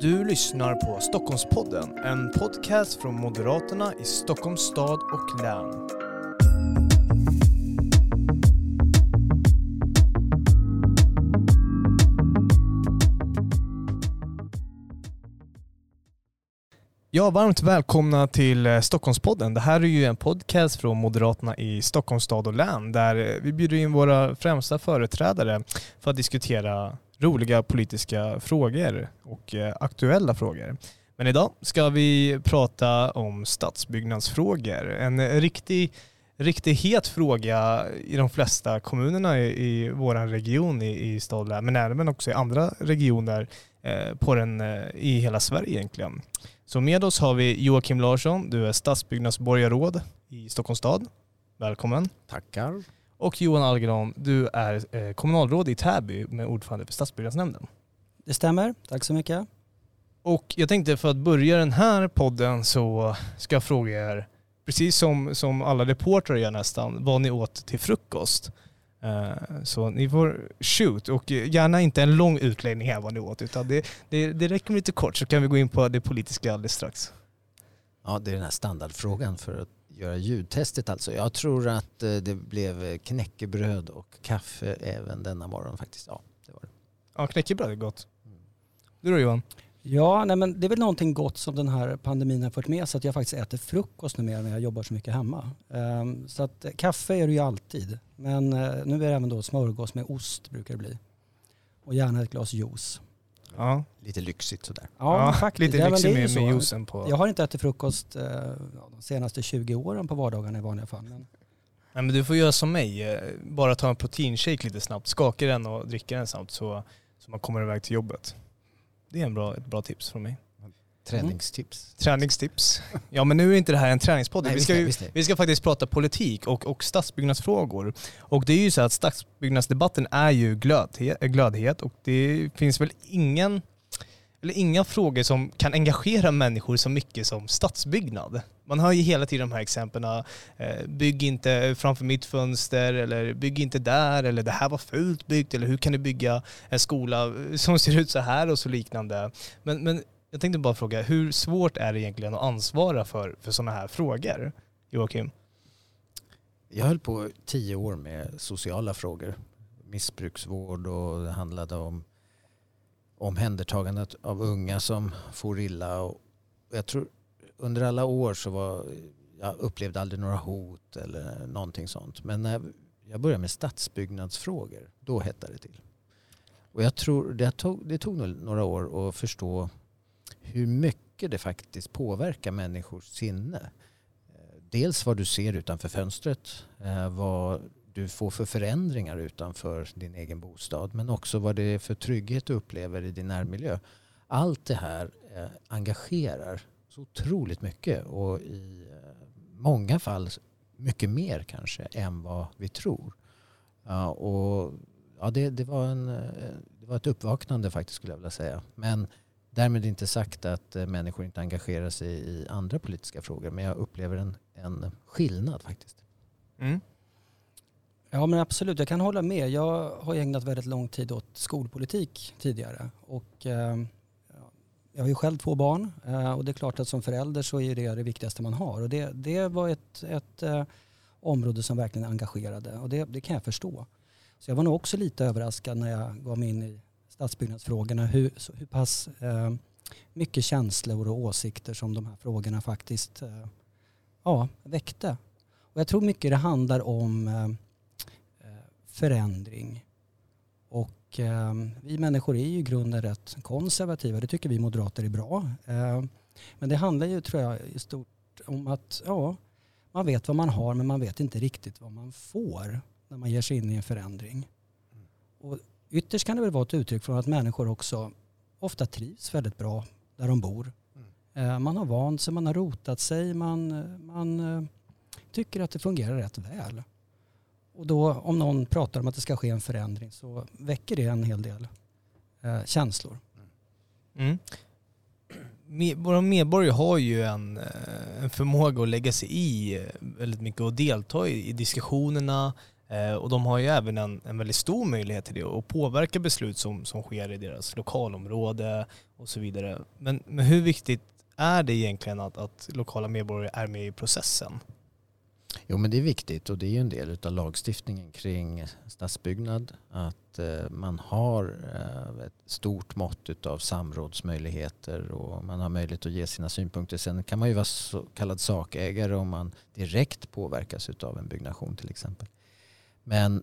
Du lyssnar på Stockholmspodden, en podcast från Moderaterna i Stockholms stad och län. Ja, varmt välkomna till eh, Stockholmspodden. Det här är ju en podcast från Moderaterna i Stockholms stad och län där eh, vi bjuder in våra främsta företrädare för att diskutera roliga politiska frågor och eh, aktuella frågor. Men idag ska vi prata om stadsbyggnadsfrågor. En eh, riktig, riktig het fråga i de flesta kommunerna i, i vår region i, i stad men även också i andra regioner eh, på den, eh, i hela Sverige egentligen. Så med oss har vi Joakim Larsson, du är stadsbyggnadsborgarråd i Stockholms stad. Välkommen. Tackar. Och Johan Algren, du är eh, kommunalråd i Täby med ordförande för stadsbyggnadsnämnden. Det stämmer, tack så mycket. Och jag tänkte för att börja den här podden så ska jag fråga er, precis som, som alla reportrar gör nästan, vad ni åt till frukost. Uh, så ni får shoot och gärna inte en lång utläggning här vad ni åt utan det, det, det räcker med lite kort så kan vi gå in på det politiska alldeles strax. Ja, det är den här standardfrågan för att göra ljudtestet alltså. Jag tror att eh, det blev knäckebröd och kaffe även denna morgon faktiskt. Ja, det var det. Ja, knäckebröd är gott. Mm. Du då Johan? Ja, nej, men det är väl någonting gott som den här pandemin har fört med sig att jag faktiskt äter frukost numera när jag jobbar så mycket hemma. Um, så att kaffe är det ju alltid. Men uh, nu är det även då smörgås med ost brukar det bli. Och gärna ett glas juice. Ja. Lite lyxigt sådär. Ja, ja faktiskt. Lite lyxigt med, med juicen på. Jag har inte ätit frukost uh, de senaste 20 åren på vardagarna i vanliga fall. Men... Nej, men du får göra som mig. Eh, bara ta en proteinshake lite snabbt, skaka den och dricka den snabbt så, så man kommer iväg till jobbet. Det är en bra, ett bra tips från mig. Träningstips. Mm. Träningstips. Ja men nu är inte det här en träningspodd. vi, ska, ju, vi ska faktiskt prata politik och, och stadsbyggnadsfrågor. Och det är ju så att stadsbyggnadsdebatten är ju glödhet, glödhet och det finns väl ingen eller inga frågor som kan engagera människor så mycket som stadsbyggnad. Man hör ju hela tiden de här exemplen. Eh, bygg inte framför mitt fönster eller bygg inte där eller det här var fult byggt eller hur kan du bygga en skola som ser ut så här och så liknande. Men, men jag tänkte bara fråga, hur svårt är det egentligen att ansvara för, för sådana här frågor? Joakim? Jag höll på tio år med sociala frågor. Missbruksvård och det handlade om omhändertagandet av unga som får illa. Och jag tror under alla år så var jag upplevde aldrig några hot eller någonting sånt. Men när jag började med stadsbyggnadsfrågor, då hettade det till. Och jag tror det tog, det tog några år att förstå hur mycket det faktiskt påverkar människors sinne. Eh, dels vad du ser utanför fönstret, eh, vad du får för förändringar utanför din egen bostad men också vad det är för trygghet du upplever i din närmiljö. Allt det här eh, engagerar så otroligt mycket och i många fall mycket mer kanske än vad vi tror. Ja, och, ja, det, det, var en, det var ett uppvaknande faktiskt skulle jag vilja säga. Men därmed inte sagt att människor inte engagerar sig i andra politiska frågor men jag upplever en, en skillnad faktiskt. Mm. Ja men absolut, jag kan hålla med. Jag har ägnat väldigt lång tid åt skolpolitik tidigare. Och, eh, jag har ju själv två barn eh, och det är klart att som förälder så är det det viktigaste man har. Och det, det var ett, ett eh, område som verkligen engagerade och det, det, kan jag förstå. Så jag var nog också lite överraskad när jag gav mig in i stadsbyggnadsfrågorna hur, hur pass eh, mycket känslor och åsikter som de här frågorna faktiskt eh, ja, väckte. Och jag tror mycket det handlar om eh, förändring. Och eh, vi människor är ju i grunden rätt konservativa. Det tycker vi moderater är bra. Eh, men det handlar ju tror jag i stort om att ja, man vet vad man har men man vet inte riktigt vad man får när man ger sig in i en förändring. Och ytterst kan det väl vara ett uttryck för att människor också ofta trivs väldigt bra där de bor. Mm. Man har vant sig, man har rotat sig, man, man eh, tycker att det fungerar rätt väl. Och då om någon pratar om att det ska ske en förändring så väcker det en hel del eh, känslor. Mm. Med, våra medborgare har ju en, eh, en förmåga att lägga sig i eh, väldigt mycket och delta i, i diskussionerna Eh, Eh, och de har ju även en, en väldigt stor möjlighet till det och påverka beslut som, som sker i deras lokalområde och så vidare. Men, men hur viktigt är det egentligen att, att lokala medborgare är med i processen? Jo men det är viktigt och det är ju en del av lagstiftningen kring stadsbyggnad. Att eh, man har eh, ett stort mått av samrådsmöjligheter och man har möjlighet att ge sina synpunkter. Sen kan man ju vara så kallad sakägare om man direkt påverkas av en byggnation till exempel. Men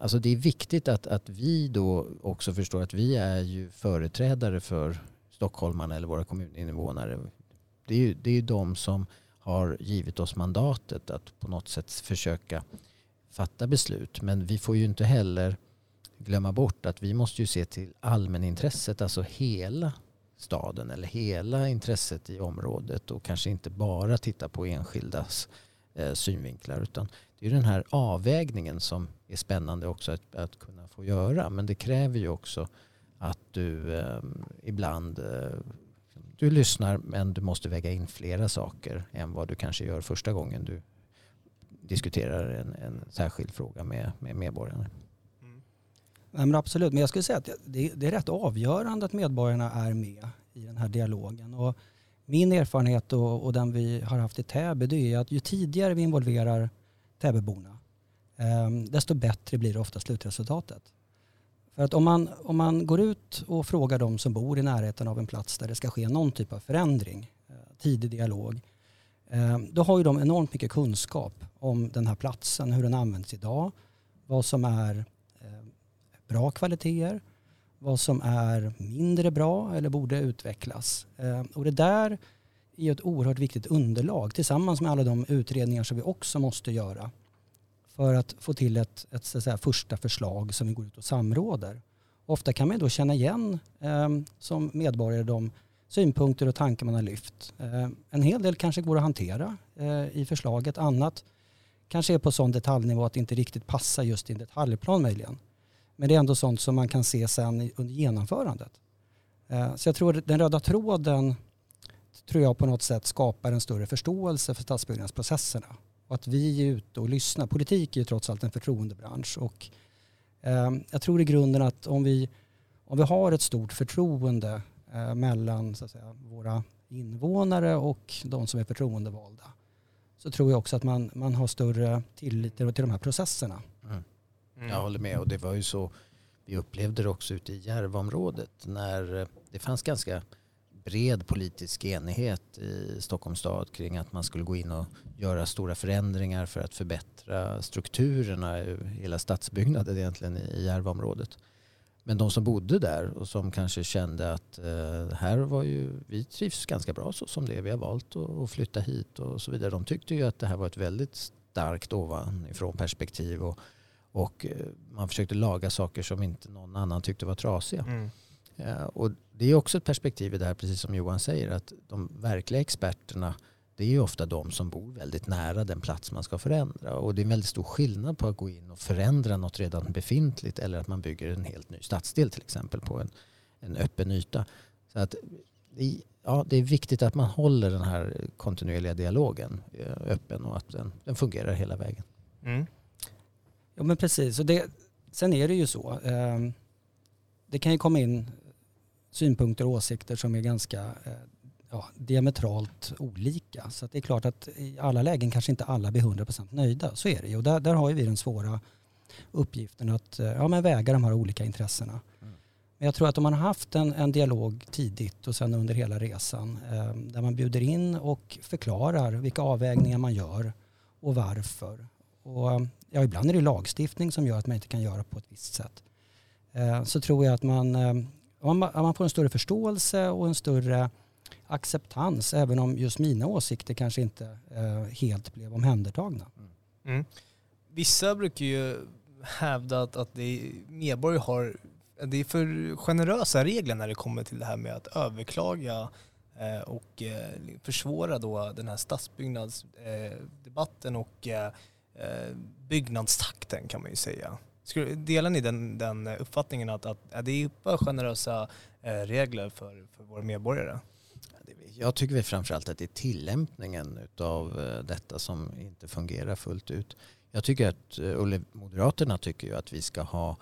alltså det är viktigt att, att vi då också förstår att vi är ju företrädare för stockholmarna eller våra kommuninvånare. Det är ju det är de som har givit oss mandatet att på något sätt försöka fatta beslut. Men vi får ju inte heller glömma bort att vi måste ju se till allmänintresset, alltså hela staden eller hela intresset i området och kanske inte bara titta på enskildas eh, synvinklar utan det är den här avvägningen som är spännande också att, att kunna få göra. Men det kräver ju också att du eh, ibland eh, liksom, du lyssnar men du måste väga in flera saker än vad du kanske gör första gången du diskuterar en, en särskild fråga med, med medborgarna. Mm. Nej, men absolut, men jag skulle säga att det, det, är rätt avgörande att medborgarna är med i den här dialogen. Och min erfarenhet och, och den vi har haft i Täby det är att ju tidigare vi involverar Täbyborna eh, desto bättre blir det ofta slutresultatet. För att om man, om man går ut och frågar de som bor i närheten av en plats där det ska ske någon typ av förändring, eh, tidig dialog, eh, då har ju de enormt mycket kunskap om den här platsen, hur den används idag, vad som är ehm, bra kvaliteter, vad som är mindre bra eller borde utvecklas. Eh, och det där är ett oerhört viktigt underlag tillsammans med alla de utredningar som vi också måste göra för att få till ett, ett så säga, första förslag som vi går ut och samråder. Ofta kan man då känna igen eh, som medborgare de synpunkter och tankar man har lyft. Eh, en hel del kanske går att hantera eh, i förslaget. Annat kanske är på sån detaljnivå att det inte riktigt passar just i en detaljplan möjligen. Men det är ändå sånt som man kan se sen under genomförandet. Eh, så jag tror att den röda tråden tror jag på något sätt skapar en större förståelse för stadsbyggnadsprocesserna och att vi är ute och lyssnar. Politik är ju trots allt en förtroendebransch och eh, jag tror i grunden att om vi, om vi har ett stort förtroende eh, mellan så att säga, våra invånare och de som är förtroendevalda så tror jag också att man, man har större tillit till de här processerna. Mm. Jag håller med och det var ju så vi upplevde det också ute i Järvaområdet när eh, det fanns ganska bred politisk enighet i Stockholms stad kring att man skulle gå in och göra stora förändringar för att förbättra strukturerna i hela stadsbyggnaden egentligen i Järvaområdet. Men de som bodde där och som kanske kände att eh, här var ju, vi trivs ganska bra så som det är. Vi har valt att flytta hit och så vidare. De tyckte ju att det här var ett väldigt starkt ovanifrån perspektiv och, och eh, man försökte laga saker som inte någon annan tyckte var trasiga. Mm. Eh, och det är också ett perspektiv i det här, precis som Johan säger, att de verkliga experterna det är ju ofta de som bor väldigt nära den plats man ska förändra. Och det är en väldigt stor skillnad på att gå in och förändra något redan befintligt eller att man bygger en helt ny stadsdel till exempel på en, en öppen yta. Så att ja, det är viktigt att man håller den här kontinuerliga dialogen eh, öppen och att den, den fungerar hela vägen. Mm. Ja men precis. Och det, sen är det ju så. Eh, det kan ju komma in synpunkter och åsikter som är ganska eh, ja, diametralt olika. Så det är klart att i alla lägen kanske inte alla blir 100% nöjda. Så är det ju. Och där, där har vi den svåra uppgiften att eh, ja, men väga de här olika intressena. Mm. Men jag tror att om man har haft en, en dialog tidigt och sen under hela resan eh, där man bjuder in och förklarar vilka avvägningar man gör och varför. Och, ja, ibland är det lagstiftning som gör att man inte kan göra på ett visst sätt. Eh, så tror jag att man eh, om man får en större förståelse och en större acceptans även om just mina åsikter kanske inte eh, helt blev omhändertagna. Mm. mm. Vissa brukar ju hävda att, att det medborgare har det är för generösa regler när det kommer till det här med att överklaga eh, och eh, försvåra då den här stadsbyggnadsdebatten eh, och eh, Eh, byggnadstakten kan man ju säga. Delar ni den, den uppfattningen att, att, är det är för generösa eh, regler för, för våra medborgare? Jag tycker framförallt att det är tillämpningen av eh, detta som inte fungerar fullt ut. Jag tycker att, eller Moderaterna tycker ju att vi ska ha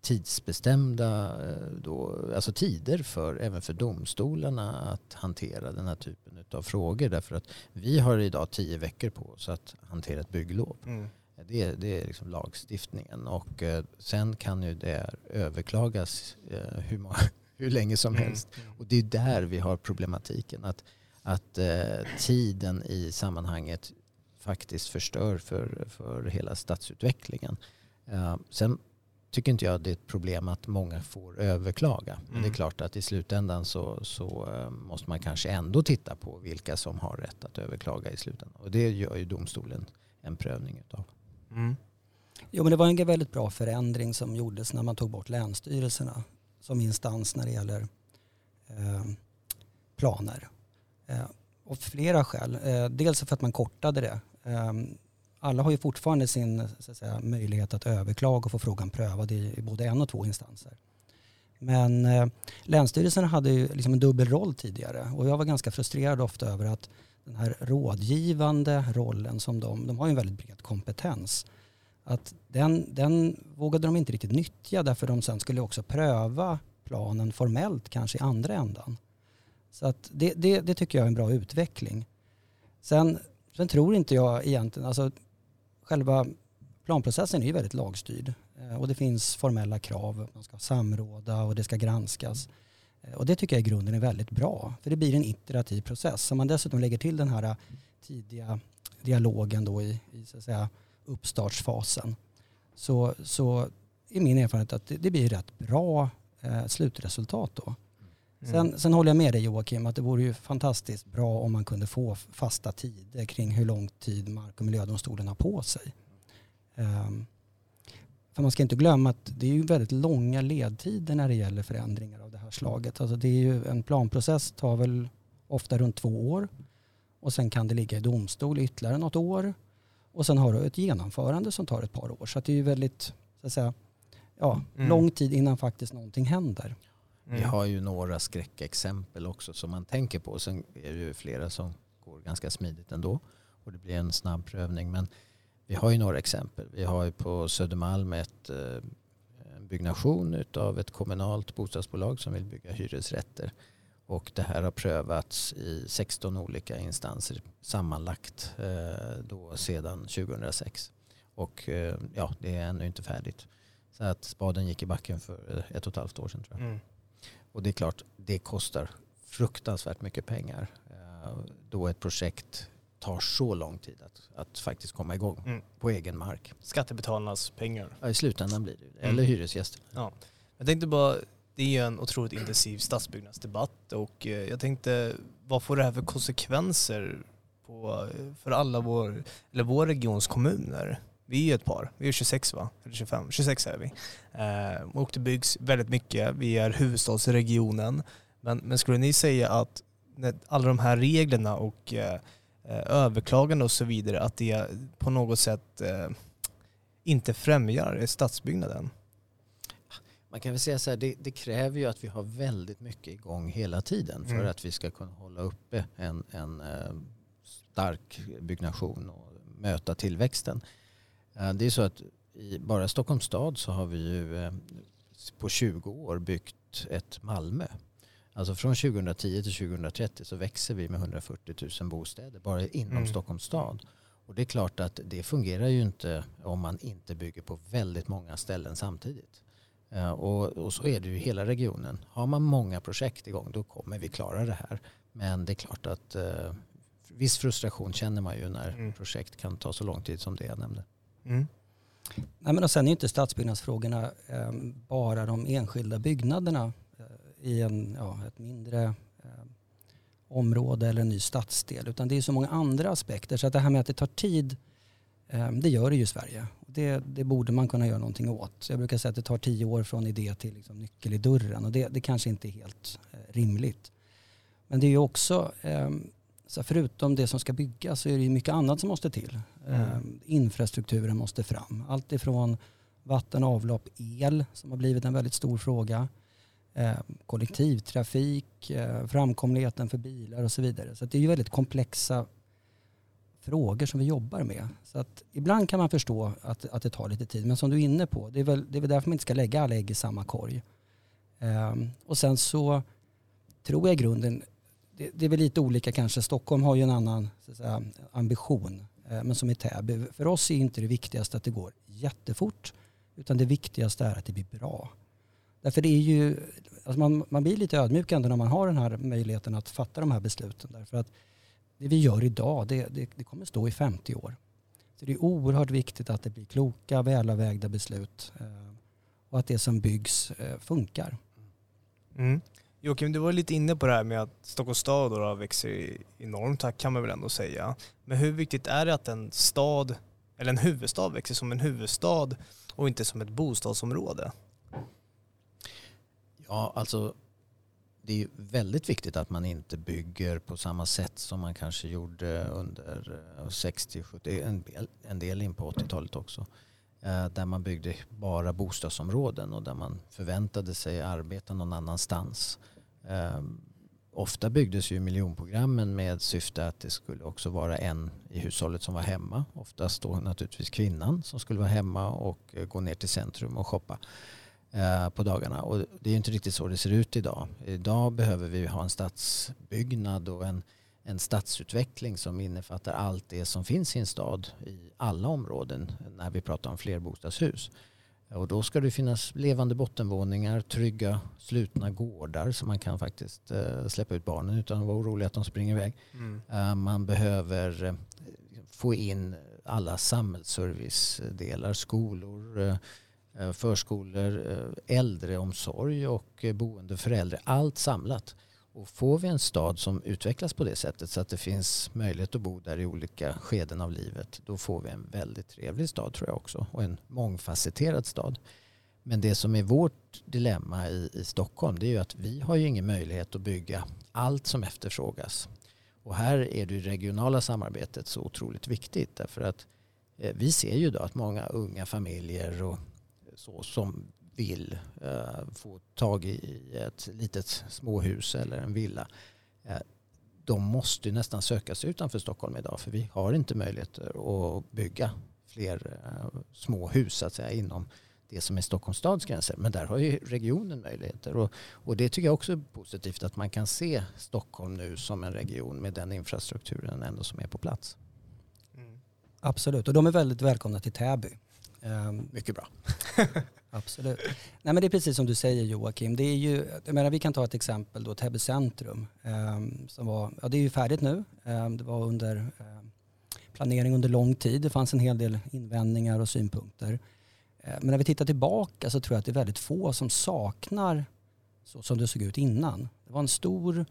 tidsbestämda då, alltså tider för, även för domstolarna att hantera den här typen av frågor. Därför att vi har idag tio veckor på oss att hantera ett bygglov. Mm. Det, är, det är liksom lagstiftningen och sen kan ju det överklagas hur, många, hur länge som mm. helst. Och det är där vi har problematiken. Att, att eh, tiden i sammanhanget faktiskt förstör för, för hela stadsutvecklingen. Eh, sen tycker inte jag det är ett problem att många får överklaga. Mm. Men det är mm. klart att i slutändan så, så eh, måste man kanske ändå titta på vilka som har rätt att överklaga i slutändan. Och det gör ju domstolen en prövning utav. Mm. Jo men det var en väldigt bra förändring som gjordes när man tog bort länsstyrelserna som instans när det gäller eh, planer. Eh, och flera skäl. Eh, dels för att man kortade det. Alla har ju fortfarande sin så att säga, möjlighet att överklaga och få frågan prövad i, i både en och två instanser. Men eh, Länsstyrelsen hade ju liksom en dubbel roll tidigare och jag var ganska frustrerad ofta över att den här rådgivande rollen som de, de har ju en väldigt bred kompetens att den, den vågade de inte riktigt nyttja därför de sen skulle också pröva planen formellt kanske i andra ändan. Så att det, det, det tycker jag är en bra utveckling. Sen, sen tror inte jag egentligen, alltså själva planprocessen är ju väldigt lagstyrd eh, och det finns formella krav, man ska samråda och det ska granskas. Eh, och det tycker jag i grunden är väldigt bra, för det blir en iterativ process. Om man dessutom lägger till den här eh, tidiga dialogen då i, i så att säga, uppstartsfasen så, så är min erfarenhet att det, det blir rätt bra eh, slutresultat då. Mm. Sen, sen håller jag med dig Joakim att det vore ju fantastiskt bra om man kunde få fasta tider kring hur lång tid Mark och miljödomstolen har på sig. Um, för man ska inte glömma att det är ju väldigt långa ledtider när det gäller förändringar av det här slaget. Alltså det är ju, en planprocess tar väl ofta runt två år och sen kan det ligga i domstol ytterligare något år och sen har du ett genomförande som tar ett par år. Så det är ju väldigt, så att säga, ja, mm. lång tid innan faktiskt någonting händer. Mm. Vi har ju några skräckexempel också som man tänker på. Sen är det ju flera som går ganska smidigt ändå och det blir en snabb prövning. Men vi har ju några exempel. Vi har ju på Södermalm ett, eh, en byggnation av ett kommunalt bostadsbolag som vill bygga hyresrätter. Och det här har prövats i 16 olika instanser sammanlagt eh, då sedan 2006. Och eh, ja, det är ännu inte färdigt. Så att spaden gick i backen för ett och ett halvt år sedan tror jag. Mm. Och det är klart, det kostar fruktansvärt mycket pengar eh, då ett projekt tar så lång tid att, att faktiskt komma igång mm. på egen mark. Skattebetalarnas pengar. Ja, i slutändan blir det Eller mm. hyresgäster. Ja. Jag tänkte bara det är ju en otroligt intensiv stadsbyggnadsdebatt och eh, jag tänkte vad får det här för konsekvenser på, för alla vår, eller vår regions kommuner? Vi är ju ett par, vi är 26 va? Eller 25, 26 är vi. Eh, och det byggs väldigt mycket, vi är huvudstadsregionen. Men, men skulle ni säga att alla de här reglerna och eh, eh överklagande och så vidare, att det på något sätt eh, inte främjar stadsbyggnaden? Man kan väl säga så här, det, det, kräver ju att vi har väldigt mycket igång hela tiden för mm. att vi ska kunna hålla uppe en, en uh, stark byggnation och möta tillväxten. Uh, det är så att i bara Stockholms stad så har vi ju uh, på 20 år byggt ett Malmö. Alltså från 2010 till 2030 så växer vi med 140 000 bostäder bara inom mm. Stockholms stad. Och det är klart att det fungerar ju inte om man inte bygger på väldigt många ställen samtidigt. Eh, och, och, så är det ju i hela regionen. Har man många projekt igång då kommer vi klara det här. Men det är klart att eh, viss frustration känner man ju när mm. projekt kan ta så lång tid som det jag nämnde. Mm. Nej, men och sen är inte stadsbyggnadsfrågorna eh, bara de enskilda byggnaderna eh, i en, ja, ett mindre eh, område eller en ny stadsdel. Utan det är så många andra aspekter. Så att det här med att det tar tid, eh, det gör det ju i Sverige det, det, borde man kunna göra någonting åt. Jag brukar säga att det tar tio år från idé till liksom nyckel i dörren och det, det kanske inte är helt eh, rimligt. Men det är ju också, eh, så förutom det som ska byggas så är det mycket annat som måste till. Mm. Eh, infrastrukturen måste fram. Allt ifrån vatten, avlopp, el som har blivit en väldigt stor fråga. Eh, kollektivtrafik, eh, framkomligheten för bilar och så vidare. Så det är ju väldigt komplexa frågor som vi jobbar med. Så att ibland kan man förstå att, att det tar lite tid. Men som du är inne på, det är väl, det är väl därför man inte ska lägga alla ägg i samma korg. Um, och sen så tror jag i grunden, det, det, är väl lite olika kanske. Stockholm har ju en annan säga, ambition. Eh, men som i Täby, för oss är inte det viktigaste att det går jättefort. Utan det viktigaste är att det blir bra. Därför det är ju, alltså man, man blir lite ödmjuk ändå när man har den här möjligheten att fatta de här besluten. Därför att det vi gör idag, det, det, det kommer stå i 50 år. Så det är oerhört viktigt att det blir kloka, välavvägda beslut eh, och att det som byggs eh, funkar. Mm. Joakim, du var lite inne på det här med att Stockholms stad då växer i enorm takt kan man väl ändå säga. Men hur viktigt är det att en stad, eller en huvudstad växer som en huvudstad och inte som ett bostadsområde? Ja, alltså det är väldigt viktigt att man inte bygger på samma sätt som man kanske gjorde under eh, 60, 70, en del, en del in på 80-talet också. Eh, där man byggde bara bostadsområden och där man förväntade sig arbeta någon annanstans. Eh, ofta byggdes ju miljonprogrammen med syfte att det skulle också vara en i hushållet som var hemma. Oftast då naturligtvis kvinnan som skulle vara hemma och eh, gå ner till centrum och shoppa. På dagarna. Och det är inte riktigt så det ser ut idag. Idag behöver vi ha en stadsbyggnad och en, en stadsutveckling som innefattar allt det som finns i en stad i alla områden när vi pratar om flerbostadshus. Och då ska det finnas levande bottenvåningar, trygga slutna gårdar så man kan faktiskt uh, släppa ut barnen utan att vara orolig att de springer iväg. Mm. Uh, man behöver uh, få in alla samhällsservicedelar, skolor, Eh, förskolor, eh, äldreomsorg och eh, boende för äldre. Allt samlat. Och får vi en stad som utvecklas på det sättet så att det finns möjlighet att bo där i olika skeden av livet då får vi en väldigt trevlig stad tror jag också och en mångfacetterad stad. Men det som är vårt dilemma i, i Stockholm det är ju att vi har ju ingen möjlighet att bygga allt som efterfrågas. Och här är det regionala samarbetet så otroligt viktigt därför att eh, vi ser ju då att många unga familjer och så som vill eh, få tag i ett litet småhus eller en villa. Eh, de måste nästan söka sig utanför Stockholm idag för vi har inte möjligheter att bygga fler eh, små hus så att säga, inom det som är Stockholms stads gränser. Men där har ju regionen möjligheter. Och, och det tycker jag också är positivt att man kan se Stockholm nu som en region med den infrastrukturen ändå som är på plats. Mm. Absolut, och de är väldigt välkomna till Täby. Um, Mycket bra. absolut. Nej, men det är precis som du säger Joakim. Det är ju, jag menar, vi kan ta ett exempel då, Täby centrum. Eh, som var, ja, det är ju färdigt nu. Eh, det var under ehm, planering under lång tid. Det fanns en hel del invändningar och synpunkter. Ehm, men när vi tittar tillbaka så tror jag att det är väldigt få som saknar så som det såg ut innan. Det var en stor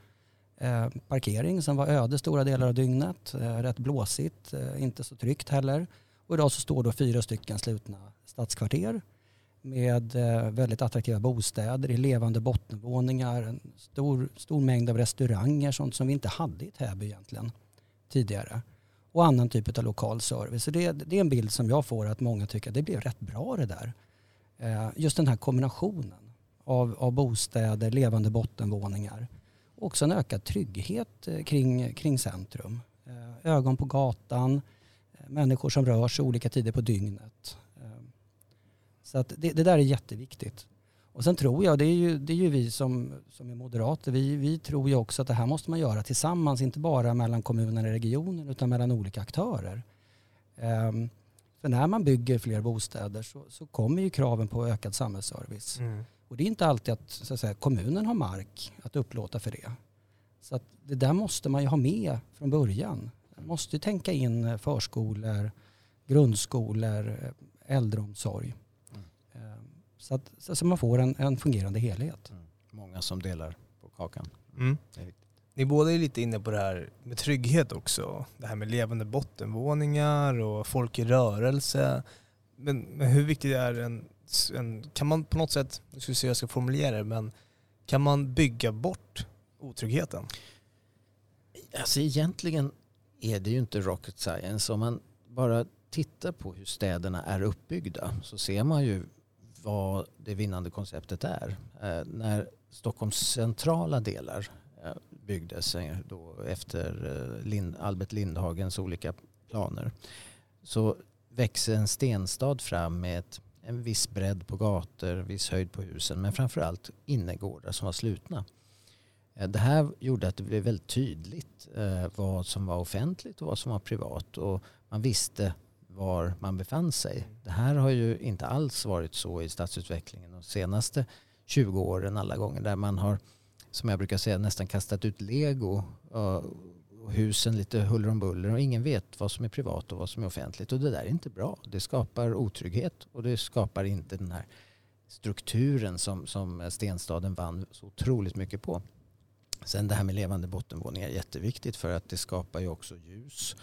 eh, parkering som var öde stora delar av dygnet. Eh, rätt blåsigt, eh, inte så tryggt heller. Och idag så står då fyra stycken slutna stadskvarter med eh, väldigt attraktiva bostäder i levande bottenvåningar, en stor, stor mängd av restauranger, sånt som vi inte hade i Täby egentligen tidigare. Och annan typ av lokal service. Så det, det är en bild som jag får att många tycker att det blev rätt bra det där. Eh, just den här kombinationen av, av bostäder, levande bottenvåningar. Också en ökad trygghet eh, kring, kring centrum. Ögon på gatan, människor som rör sig olika tider på dygnet. Så att det, det, där är jätteviktigt. Och sen tror jag, det är ju, det är ju vi som, som är moderater, vi, vi tror ju också att det här måste man göra tillsammans, inte bara mellan kommunen och regionen utan mellan olika aktörer. Um, för när man bygger fler bostäder så, så kommer ju kraven på ökad samhällsservice. Mm. Och det är inte alltid att, så att säga, kommunen har mark att upplåta för det. Så att det där måste man ju ha med från början. Man måste tänka in förskolor, grundskolor, äldreomsorg. Så att så man får en, en fungerande helhet. Mm. Många som delar på kakan. Mm. Ni båda är lite inne på det här med trygghet också. Det här med levande bottenvåningar och folk i rörelse. Men, men hur viktigt är en, en, kan man på något sätt, nu ska vi se hur jag ska formulera det, men kan man bygga bort otryggheten? Alltså egentligen är det ju inte rocket science. Om man bara tittar på hur städerna är uppbyggda så ser man ju vad det vinnande konceptet är. Eh, när Stockholms centrala delar eh, byggdes eh, då efter eh, Lind, Albert Lindhagens olika planer så växer en stenstad fram med ett, en viss bredd på gator, viss höjd på husen men framförallt innergårdar som var slutna. Eh, det här gjorde att det blev väldigt tydligt vad som var offentligt och vad som var privat och man visste var man befann sig. Det här har ju inte alls varit så i stadsutvecklingen de senaste 20 åren alla gånger där man har, som jag brukar säga, nästan kastat ut lego eh, och husen lite huller om buller och ingen vet vad som är privat och vad som är offentligt och det där är inte bra. Det skapar otrygghet och det skapar inte den här strukturen som, som stenstaden vann så otroligt mycket på. Sen det här med levande bottenvåningar är jätteviktigt för att det skapar ju också ljus.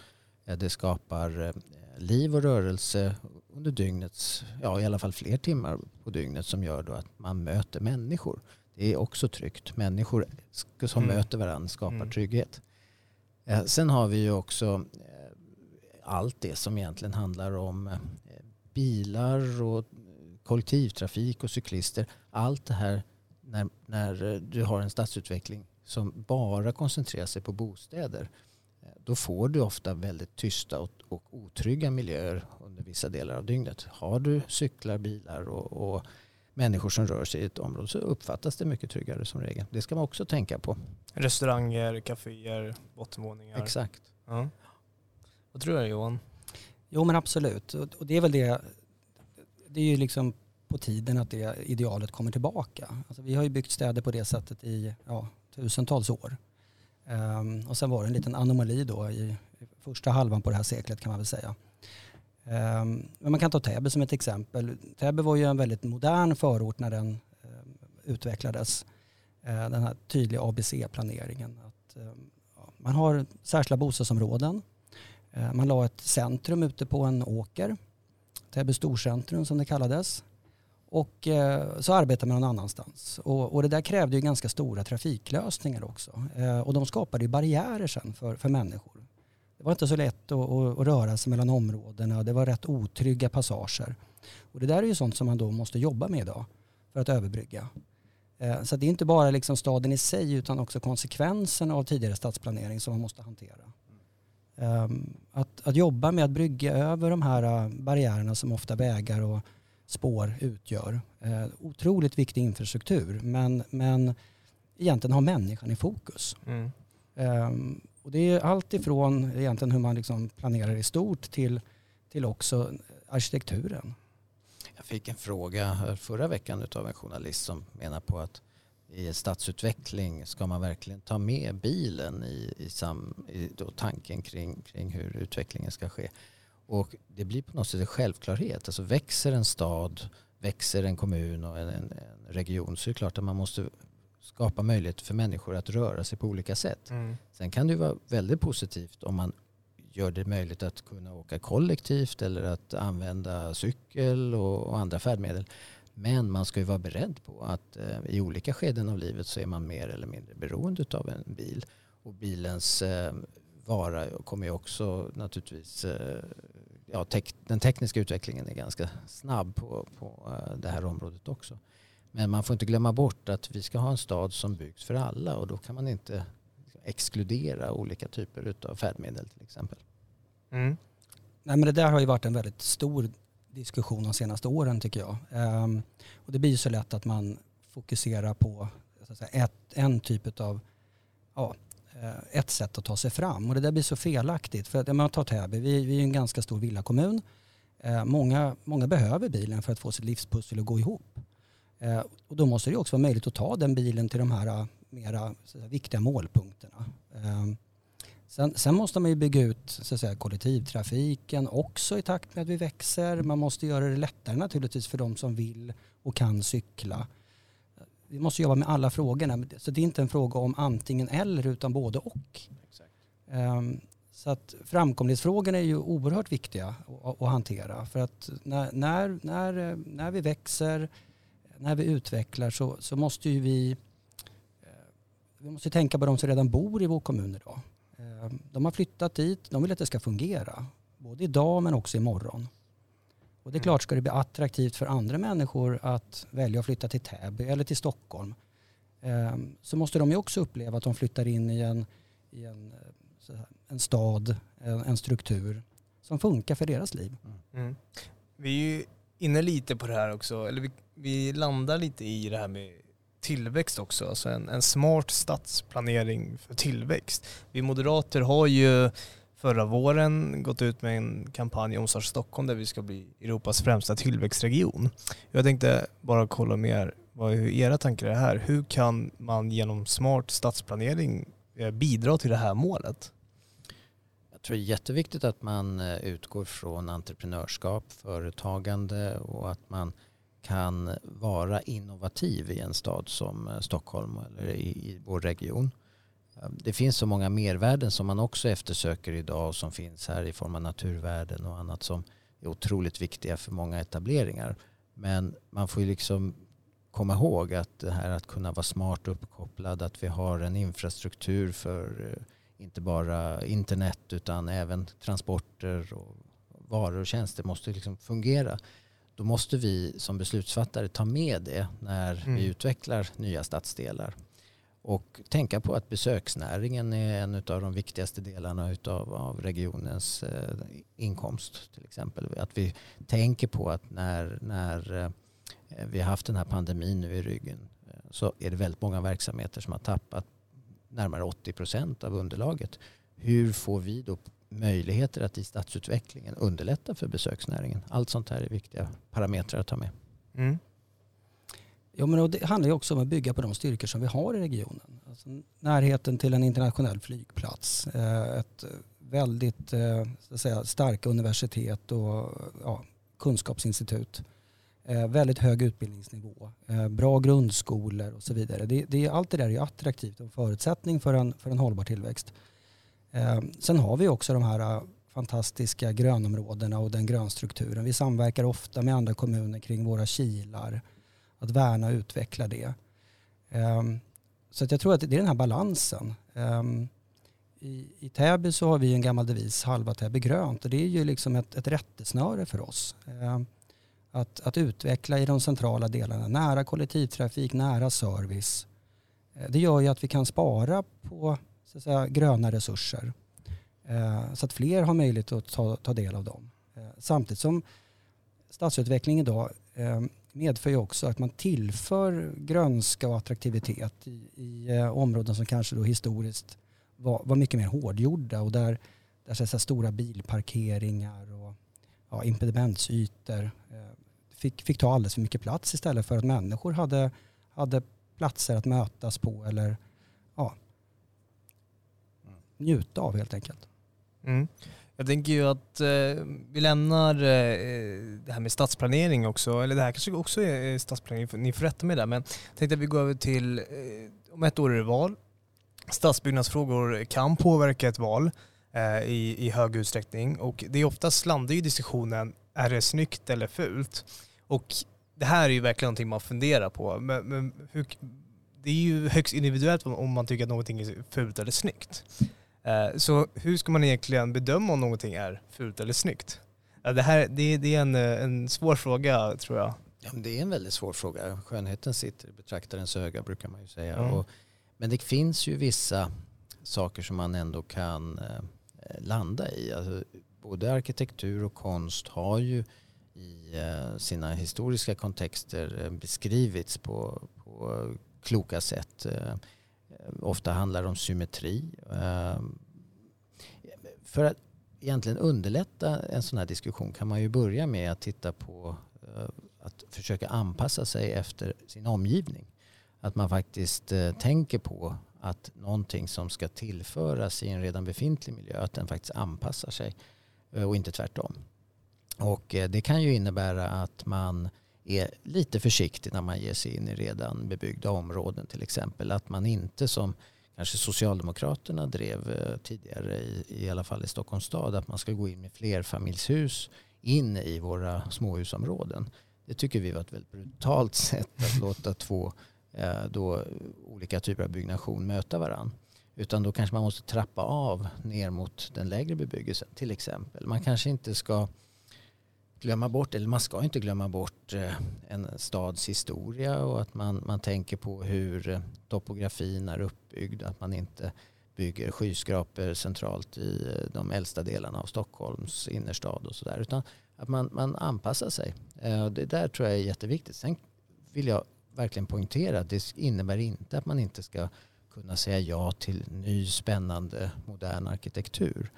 Det skapar eh, liv och rörelse under dygnets, ja i alla fall fler timmar på dygnet som gör då att man möter människor. Det är också tryggt. Människor som mm. möter varandra skapar mm. trygghet. Eh, sen har vi ju också eh, allt det som egentligen handlar om bilar och kollektivtrafik och cyklister. Allt det här när, när du har en stadsutveckling som bara koncentrerar sig på bostäder då får du ofta väldigt tysta och, och otrygga miljöer under vissa delar av dygnet. Har du cyklar, bilar och, och människor som rör sig i ett område så uppfattas det mycket tryggare som regel. Det ska man också tänka på. Restauranger, kaféer, bottenvåningar. Exakt. Ja. Vad tror du Johan? Jo men absolut. Och det är väl det. Det är ju liksom på tiden att det idealet kommer tillbaka. Alltså vi har ju byggt städer på det sättet i ja, tusentals år. Um, och sen var det en liten anomali då i första halvan på det här seklet kan man väl säga. Um, men man kan ta Täby som ett exempel. Täby var ju en väldigt modern förort när den um, utvecklades. Uh, den här tydliga ABC-planeringen. Att, ja, man har särskilda bostadsområden. Uh, man la ett centrum ute på en åker. Täby storcentrum som det kallades. Och eh, så arbetade man någon annanstans. Och, och, det där krävde ju ganska stora trafiklösningar också. Eh, och de skapade ju barriärer sen för, för människor. Det var inte så lätt att, att, att, röra sig mellan områdena. Det var rätt otrygga passager. Och det där är ju sånt som man då måste jobba med idag för att överbrygga. Eh, så det är inte bara liksom staden i sig utan också konsekvenserna av tidigare stadsplanering som man måste hantera. Ehm, att, att jobba med att brygga över de här eh, barriärerna som ofta vägar och spår utgör. Eh, otroligt viktig infrastruktur men, men egentligen har människan i fokus. Mm. Eh, och det är allt ifrån egentligen hur man liksom planerar i stort till, till också arkitekturen. Jag fick en fråga förra veckan av en journalist som menar på att i stadsutveckling ska man verkligen ta med bilen i, i, sam, i tanken kring, kring hur utvecklingen ska ske. Och det blir på något sätt en självklarhet. Alltså växer en stad, växer en kommun och en, en, en region så är det klart att man måste skapa möjlighet för människor att röra sig på olika sätt. Mm. Sen kan det vara väldigt positivt om man gör det möjligt att kunna åka kollektivt eller att använda cykel och, och andra färdmedel. Men man ska ju vara beredd på att eh, i olika skeden av livet så är man mer eller mindre beroende av en bil. Och bilens eh, vara kommer ju också naturligtvis eh, ja, tek, den tekniska utvecklingen är ganska snabb på, på eh, det här området också. Men man får inte glömma bort att vi ska ha en stad som byggs för alla och då kan man inte exkludera olika typer av färdmedel till exempel. Mm. Nej, men det där har ju varit en väldigt stor diskussion de senaste åren tycker jag. Um, och det blir ju så lätt att man fokuserar på säga, ett, en typ av ja, Eh, ett sätt att ta sig fram. Och det där blir så felaktigt. För att, man tar Täby, vi, vi är en ganska stor villakommun. Eh, många, många behöver bilen för att få sitt livspussel att gå ihop. Eh, och då måste det också vara möjligt att ta den bilen till de här mera säga, viktiga målpunkterna. Sen, sen, måste man ju bygga ut så att säga, kollektivtrafiken också i takt med att vi växer. Man måste göra det lättare naturligtvis för de som vill och kan cykla vi måste jobba med alla frågorna. Så det är inte en fråga om antingen eller utan både och. Um, så att framkomlighetsfrågorna är ju oerhört viktiga att, att hantera. För att när, när, när, när vi växer, när vi utvecklar så, så måste ju vi, eh, vi måste tänka på de som redan bor i vår kommun idag. Ehm, de har flyttat dit, de vill att det ska fungera. Både idag men också imorgon. Och det är klart, ska det bli attraktivt för andra människor att välja att flytta till Täby eller till Stockholm ehm, så måste de ju också uppleva att de flyttar in i en, i en, en stad, en, en struktur som funkar för deras liv. Mm. mm. Vi är ju inne lite på det här också, eller vi, vi landar lite i det här med tillväxt också, alltså en, en smart stadsplanering för tillväxt. Vi moderater har ju förra våren gått ut med en kampanj om Start Stockholm där vi ska bli Europas främsta tillväxtregion. Jag tänkte bara kolla med er, vad är era tankar är här. Hur kan man genom smart stadsplanering eh, bidra till det här målet? Jag tror det är jätteviktigt att man eh, utgår från entreprenörskap, företagande och att man kan vara innovativ i en stad som eh, Stockholm eller i, i vår region. Det finns så många mervärden som man också eftersöker idag och som finns här i form av naturvärden och annat som är otroligt viktiga för många etableringar. Men man får ju liksom komma ihåg att det här att kunna vara smart uppkopplad, att vi har en infrastruktur för eh, inte bara internet utan även transporter och varor och tjänster måste liksom fungera. Då måste vi som beslutsfattare ta med det när mm. vi utvecklar nya stadsdelar. Och tänka på att besöksnäringen är en av de viktigaste delarna utav, av regionens eh, inkomst till exempel. Att vi tänker på att när, när eh, vi har haft den här pandemin nu i ryggen eh, så är det väldigt många verksamheter som har tappat närmare 80 procent av underlaget. Hur får vi då möjligheter att i stadsutvecklingen underlätta för besöksnäringen? Allt sånt här är viktiga parametrar att ta med. Mm. Jo, men det handlar ju också om att bygga på de styrkor som vi har i regionen. Alltså närheten till en internationell flygplats, eh, ett väldigt eh, så att säga, starka universitet och ja, kunskapsinstitut. Eh, väldigt hög utbildningsnivå, bra grundskolor och så vidare. Det, det, allt det där är attraktivt och en förutsättning för en, för en hållbar tillväxt. Sen har vi också de här fantastiska grönområdena och den grönstrukturen. Vi samverkar ofta med andra kommuner kring våra kilar att värna och utveckla det. Um, så att jag tror att det är den här balansen. Um, i, I Täby så har vi en gammal devis, halva Täby grönt och det är ju liksom ett, ett rättesnöre för oss. Um, att, att utveckla i de centrala delarna, nära kollektivtrafik, nära service. Eh, det gör ju att vi kan spara på så att säga, gröna resurser. Så att fler har möjlighet att ta, ta del av dem. Samtidigt som stadsutveckling idag medför ju också att man tillför grönska och attraktivitet i, i eh, områden som kanske då historiskt var, var mycket mer hårdgjorda och där, där så stora bilparkeringar och ja, impedimentsytor eh, fick, fick ta alldeles för mycket plats istället för att människor hade, hade platser att mötas på eller ja, njuta av helt enkelt. Mm. Jag tänker ju att eh, vi lämnar eh, det här med stadsplanering också, eller det här kanske också är stadsplanering, ni får rätta mig där, men jag tänkte att vi går över till, eh, om ett år är det val. Stadsbyggnadsfrågor kan påverka ett val eh, i, i hög utsträckning och det är oftast landar ju diskussionen, är det snyggt eller fult? Och det här är ju verkligen någonting man funderar på. Men, men hur, det är ju högst individuellt om man tycker att någonting är fult eller snyggt. Eh, så hur ska man egentligen bedöma om någonting är fult eller snyggt? Det, här, det, det är en, eh, en svår fråga tror jag. Ja, det är en väldigt svår fråga. Skönheten sitter i betraktarens öga brukar man ju säga. Mm. Och, men det finns ju vissa saker som man ändå kan eh, landa i. Alltså, både arkitektur och konst har ju i eh, sina historiska kontexter eh, beskrivits på, på kloka sätt. Eh, ofta handlar det om symmetri. Ehm, för att egentligen underlätta en sån här diskussion kan man ju börja med att titta på eh, att försöka anpassa sig efter sin omgivning. Att man faktiskt eh, tänker på att någonting som ska tillföras i en redan befintlig miljö, att den faktiskt anpassar sig och inte tvärtom. Och det kan ju innebära att man är lite försiktig när man ger sig in i redan bebyggda områden till exempel. Att man inte som kanske Socialdemokraterna drev eh, tidigare, i, i alla fall i Stockholms stad, att man ska gå in med flerfamiljshus in i våra småhusområden. Det tycker vi var ett väldigt brutalt sätt att låta två eh, då, olika typer av byggnation möta varandra. Utan då kanske man måste trappa av ner mot den lägre bebyggelsen till exempel. Man kanske inte ska glömma bort, eller man ska inte glömma bort eh, en stads historia och att man, man tänker på hur eh, topografin är uppbyggd. Att man inte bygger skyskrapor centralt i eh, de äldsta delarna av Stockholms innerstad och sådär. Utan att man, man anpassar sig. Det där tror jag är jätteviktigt. Sen vill jag verkligen poängtera att det innebär inte att man inte ska kunna säga ja till ny spännande modern arkitektur.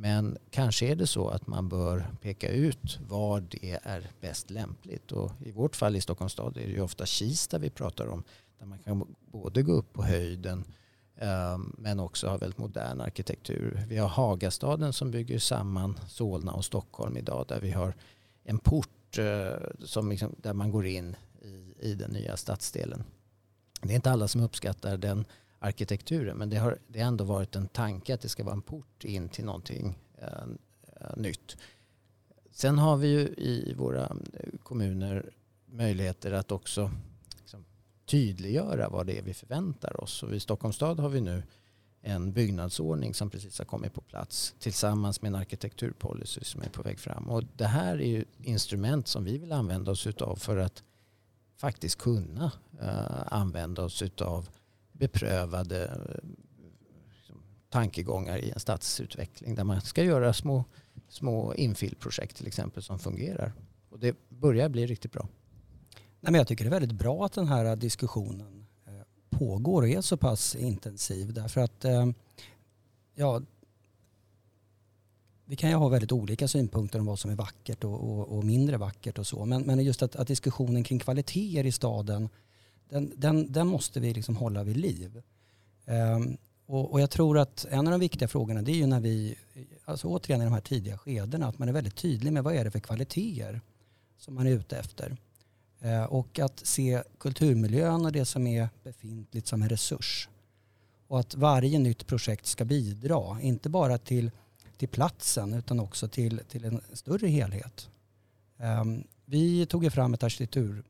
Men kanske är det så att man bör peka ut var det är bäst lämpligt. Och I vårt fall i Stockholms stad är det ju ofta Kista vi pratar om. Där man kan både gå upp på höjden ehm, men också ha väldigt modern arkitektur. Vi har Hagastaden som bygger samman Solna och Stockholm idag där vi har en port eh, som liksom, där man går in i, i den nya stadsdelen. Det är inte alla som uppskattar den arkitekturen. Men det har, det har ändå varit en tanke att det ska vara en port in till någonting eh, eh nytt. Sen har vi ju i våra eh, kommuner möjligheter att också liksom, tydliggöra vad det är vi förväntar oss. Och I Stockholms stad har vi nu en byggnadsordning som precis har kommit på plats tillsammans med en arkitekturpolicy som är på väg fram. Och det här är ju instrument som vi vill använda oss av för att faktiskt kunna uh, använda oss av beprövade eh, liksom, tankegångar i en stadsutveckling där man ska göra små, små infillprojekt till exempel som fungerar. Och det börjar bli riktigt bra. Nej, men jag tycker det är väldigt bra att den här diskussionen eh, pågår och är så pass intensiv därför att eh, ja, vi kan ju ha väldigt olika synpunkter om vad som är vackert och, och, och mindre vackert och så. Men, men just att, att, diskussionen kring kvaliteter i staden den, den, den måste vi liksom hålla vid liv. Um, och, och, jag tror att en av de viktiga frågorna det är ju när vi, alltså återigen i de här tidiga skedena, att man är väldigt tydlig med vad är det för kvaliteter som man är ute efter. Uh, och att se kulturmiljön och det som är befintligt som en resurs. Och att varje nytt projekt ska bidra, inte bara till, till platsen utan också till, till en större helhet. Um, vi tog ju fram ett arkitektur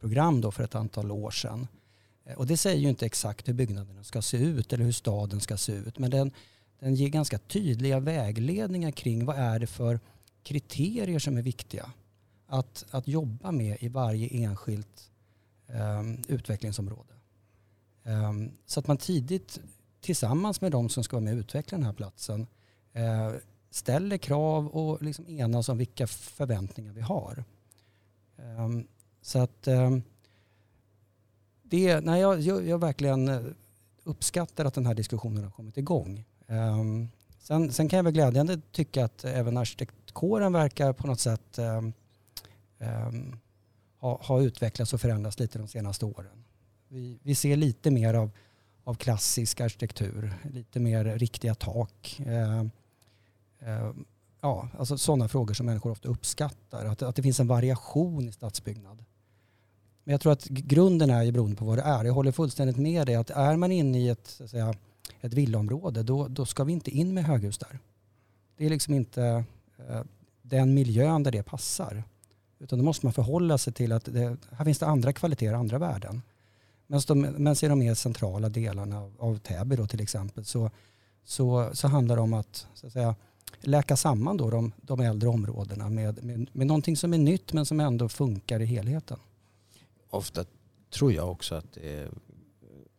program då för ett antal år sedan. Eh, och det säger ju inte exakt hur byggnaderna ska se ut eller hur staden ska se ut. Men den, den ger ganska tydliga vägledningar kring vad är det för kriterier som är viktiga att, att jobba med i varje enskilt um, utvecklingsområde. Um, så att man tidigt tillsammans med de som ska vara med och utveckla den här platsen uh, ställer krav och liksom enas om vilka förväntningar vi har. Um, så att eh, det, nej, jag, jag, jag verkligen eh, uppskattar att den här diskussionen har kommit igång. Ehm, sen, sen kan jag väl glädjande tycka att även arkitektkåren verkar på något sätt ehm, ehm, ha, ha, utvecklats och förändrats lite de senaste åren. Vi, vi ser lite mer av, av klassisk arkitektur, lite mer riktiga tak. Eh, eh, ja, alltså sådana frågor som människor ofta uppskattar. Att, att det finns en variation i stadsbyggnad. Men jag tror att grunden är ju beroende på vad det är. Jag håller fullständigt med dig att är man inne i ett, så att säga, ett villaområde då, då ska vi inte in med höghus där. Det är liksom inte eh, den miljön där det passar. Utan då måste man förhålla sig till att det, här finns det andra kvaliteter, andra värden. Men i de mer centrala delarna av, av Täby då till exempel så, så, så handlar det om att, så att säga, läka samman då de, de äldre områdena med, med, med någonting som är nytt men som ändå funkar i helheten ofta tror jag också att det,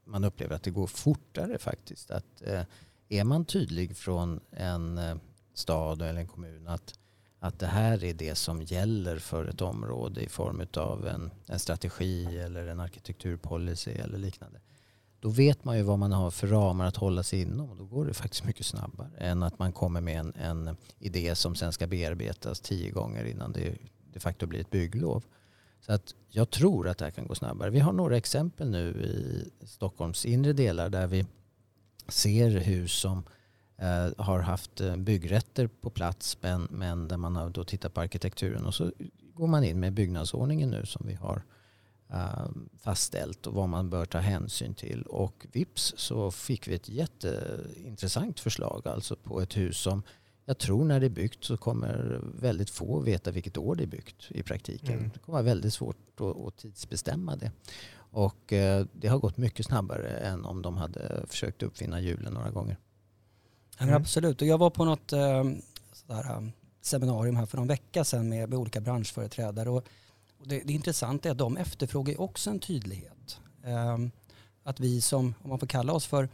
man upplever att det går fortare faktiskt. Att, eh, är man tydlig från en eh, stad eller en kommun att, att det här är det som gäller för ett område i form av en, en strategi eller en arkitekturpolicy eller liknande. Då vet man ju vad man har för ramar att hålla sig inom och då går det faktiskt mycket snabbare än att man kommer med en, en idé som sen ska bearbetas tio gånger innan det de facto blir ett bygglov. Så att jag tror att det här kan gå snabbare. Vi har några exempel nu i Stockholms inre delar där vi ser hus som eh, har haft eh, byggrätter på plats men, men där man har då tittat på arkitekturen och så går man in med byggnadsordningen nu som vi har eh, fastställt och vad man bör ta hänsyn till. Och vips så fick vi ett jätteintressant förslag alltså på ett hus som jag tror när det är byggt så kommer väldigt få veta vilket år det är byggt i praktiken. Mm. Det kommer vara väldigt svårt att, att tidsbestämma det. Och eh, det har gått mycket snabbare än om de hade försökt uppfinna hjulen några gånger. Mm. absolut, och jag var på något eh, sådär, eh, seminarium här för någon vecka sedan med, med olika branschföreträdare. Och, det, det intressanta är att de efterfrågar också en tydlighet. Eh, att vi som, om man får kalla oss för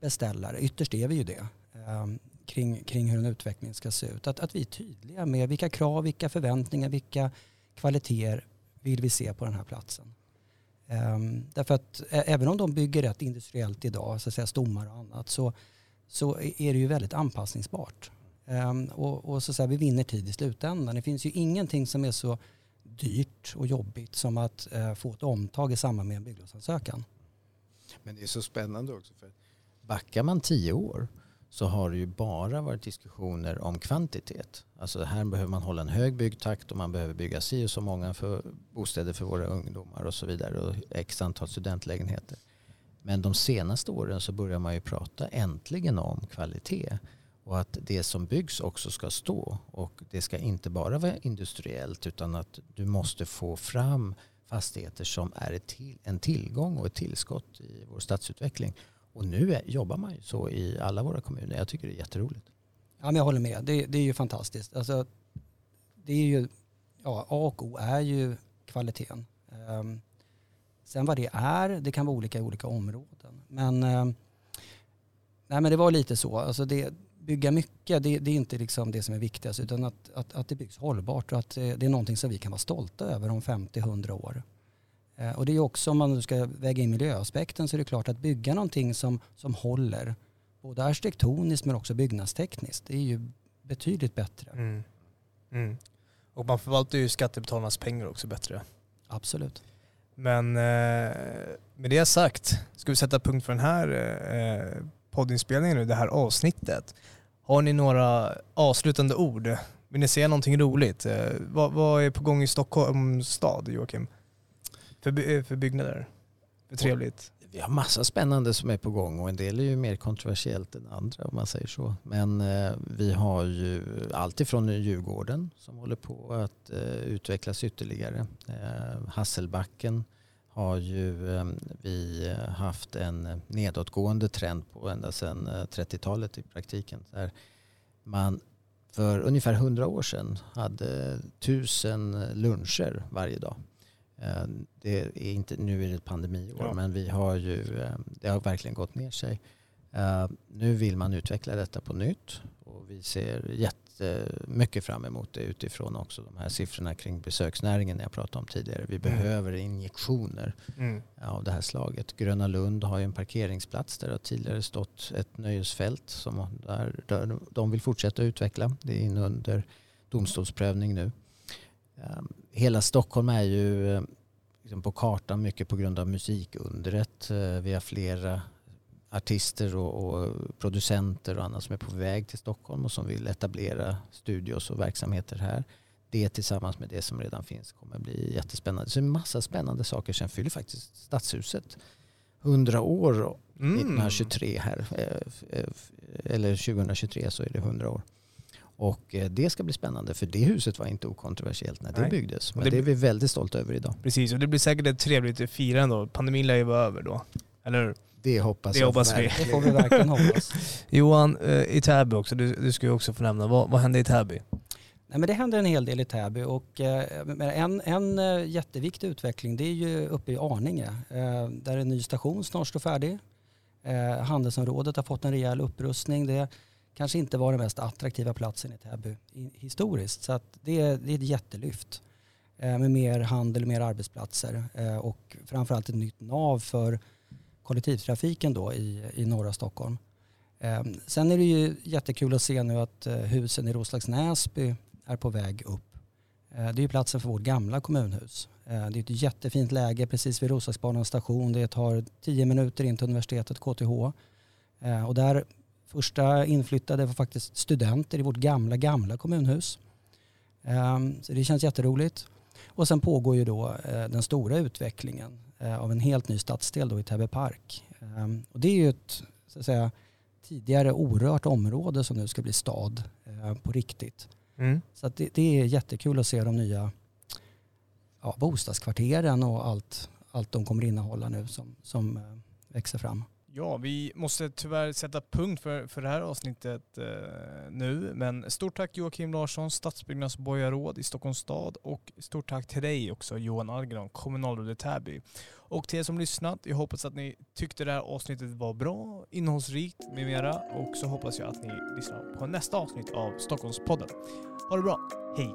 beställare, ytterst är vi ju det, eh, kring, kring hur en utveckling ska se ut. Att, att vi är tydliga med vilka krav, vilka förväntningar, vilka kvaliteter vill vi se på den här platsen. Um, därför att även om de bygger rätt industriellt idag, så att säga stommar och annat, så, så är det ju väldigt anpassningsbart. Um, och, och, så att säga, vi vinner tid i slutändan. Det finns ju ingenting som är så dyrt och jobbigt som att uh, få ett omtag i samband med en bygglovsansökan. Men det är så spännande också. för Backar man tio år så har det ju bara varit diskussioner om kvantitet. Alltså här behöver man hålla en hög byggtakt och man behöver bygga si och så många för bostäder för våra ungdomar och så vidare och x antal studentlägenheter. Men de senaste åren så börjar man ju prata äntligen om kvalitet och att det som byggs också ska stå. Och det ska inte bara vara industriellt utan att du måste få fram fastigheter som är en tillgång och ett tillskott i vår stadsutveckling. Och nu är, jobbar man ju så i alla våra kommuner. Jag tycker det är jätteroligt. Ja, men jag håller med. Det, det är ju fantastiskt. Alltså, det är ju, ja, A och O är ju kvaliteten. Um, sen vad det är, det kan vara olika i olika områden. Men, um, nej, men det var lite så. Alltså det, bygga mycket, det, det, är inte liksom det som är viktigast utan att, att, att det byggs hållbart och att eh, det är någonting som vi kan vara stolta över om 50-100 år. Eh, och det är också om man ska väga in miljöaspekten så är det klart att bygga någonting som, som håller både arkitektoniskt men också byggnadstekniskt. Det är ju betydligt bättre. Mm. Mm. Och man förvaltar ju skattebetalarnas pengar också bättre. Absolut. Men eh, med det sagt ska vi sätta punkt för den här eh, poddinspelningen nu, det här avsnittet. Har ni några avslutande ord? Vill ni säga någonting roligt? Vad, vad, är på gång i Stockholms stad, Joakim? För, eh, för byggnader? För trevligt? Vi har massa spännande som är på gång och en del är ju mer kontroversiellt än andra om man säger så. Men eh, vi har ju allt ifrån Djurgården som håller på att eh, utvecklas ytterligare. Eh, Hasselbacken har ju eh, vi haft en nedåtgående trend på ända sedan eh, 30-talet i praktiken. Där man för ungefär 100 år sedan hade tusen luncher varje dag. Eh, det är inte, nu är det pandemiår ja. men vi har ju, eh, det har verkligen gått ner sig. Eh, nu vill man utveckla detta på nytt och vi ser jättemycket fram emot det utifrån också de här siffrorna kring besöksnäringen jag pratade om tidigare. Vi mm. behöver injektioner mm. av det här slaget. Gröna Lund har ju en parkeringsplats där det har tidigare stått ett nöjesfält som där, där de vill fortsätta utveckla. Det är inne under domstolsprövning nu. Hela Stockholm är ju eh, liksom på kartan mycket på grund av musikundret. Eh, vi har flera artister och, och, producenter och andra som är på väg till Stockholm och som vill etablera studios och verksamheter här. Det tillsammans med det som redan finns kommer bli jättespännande. Så det är en massa spännande saker. Sen fyller faktiskt Stadshuset 100 år mm. 1923 här. Eh, eller 2023 så är det 100 år. Och eh, det ska bli spännande för det huset var inte okontroversiellt när det Nej. byggdes. Men det, det är vi väldigt stolta över idag. Precis, och det blir säkert ett trevligt firande då. Pandemin lär ju vara över då. Eller Det hoppas det jag. Hoppas vi. Det får vi verkligen hoppas. Johan, eh, i Täby också, du, du ska ju också få nämna. Vad, vad hände i Täby? Nej, men det händer en hel del i Täby och eh, en, en jätteviktig utveckling det är ju uppe i Arninge där en ny station snart står färdig. Handelsområdet har fått en rejäl upprustning. Det kanske inte var den mest attraktiva platsen i Täby historiskt. Så att det, är, det är ett jättelyft eh, med mer handel, mer arbetsplatser eh, och framförallt ett nytt nav för kollektivtrafiken då i, i norra Stockholm. Eh, sen är det ju jättekul att se nu att husen i Roslags Näsby är på väg upp. Det är ju platsen för vårt gamla kommunhus. Det är ett jättefint läge precis vid Roslagsbanans station. Det tar tio minuter in till universitetet KTH. Och där Första inflyttade var faktiskt studenter i vårt gamla, gamla kommunhus. Ehm, så det känns jätteroligt. Och sen pågår ju då eh, den stora utvecklingen eh, av en helt ny stadsdel då i Täby park. Ehm, och det är ju ett så att säga, tidigare orört område som nu ska bli stad eh, på riktigt. Mm. Så det, det, är jättekul att se de nya ja, bostadskvarteren och allt, allt de kommer innehålla nu som, som växer fram. Ja, vi måste tyvärr sätta punkt för, för det här avsnittet eh, nu. Men stort tack Joakim Larsson, stadsbyggnadsborgarråd i Stockholms stad och stort tack till dig också Johan Algren, kommunalråd i Täby. Och till er som lyssnat, jag hoppas att ni tyckte det här avsnittet var bra, innehållsrikt med mera och så hoppas jag att ni lyssnar på nästa avsnitt av Stockholmspodden. Ha det bra, hej!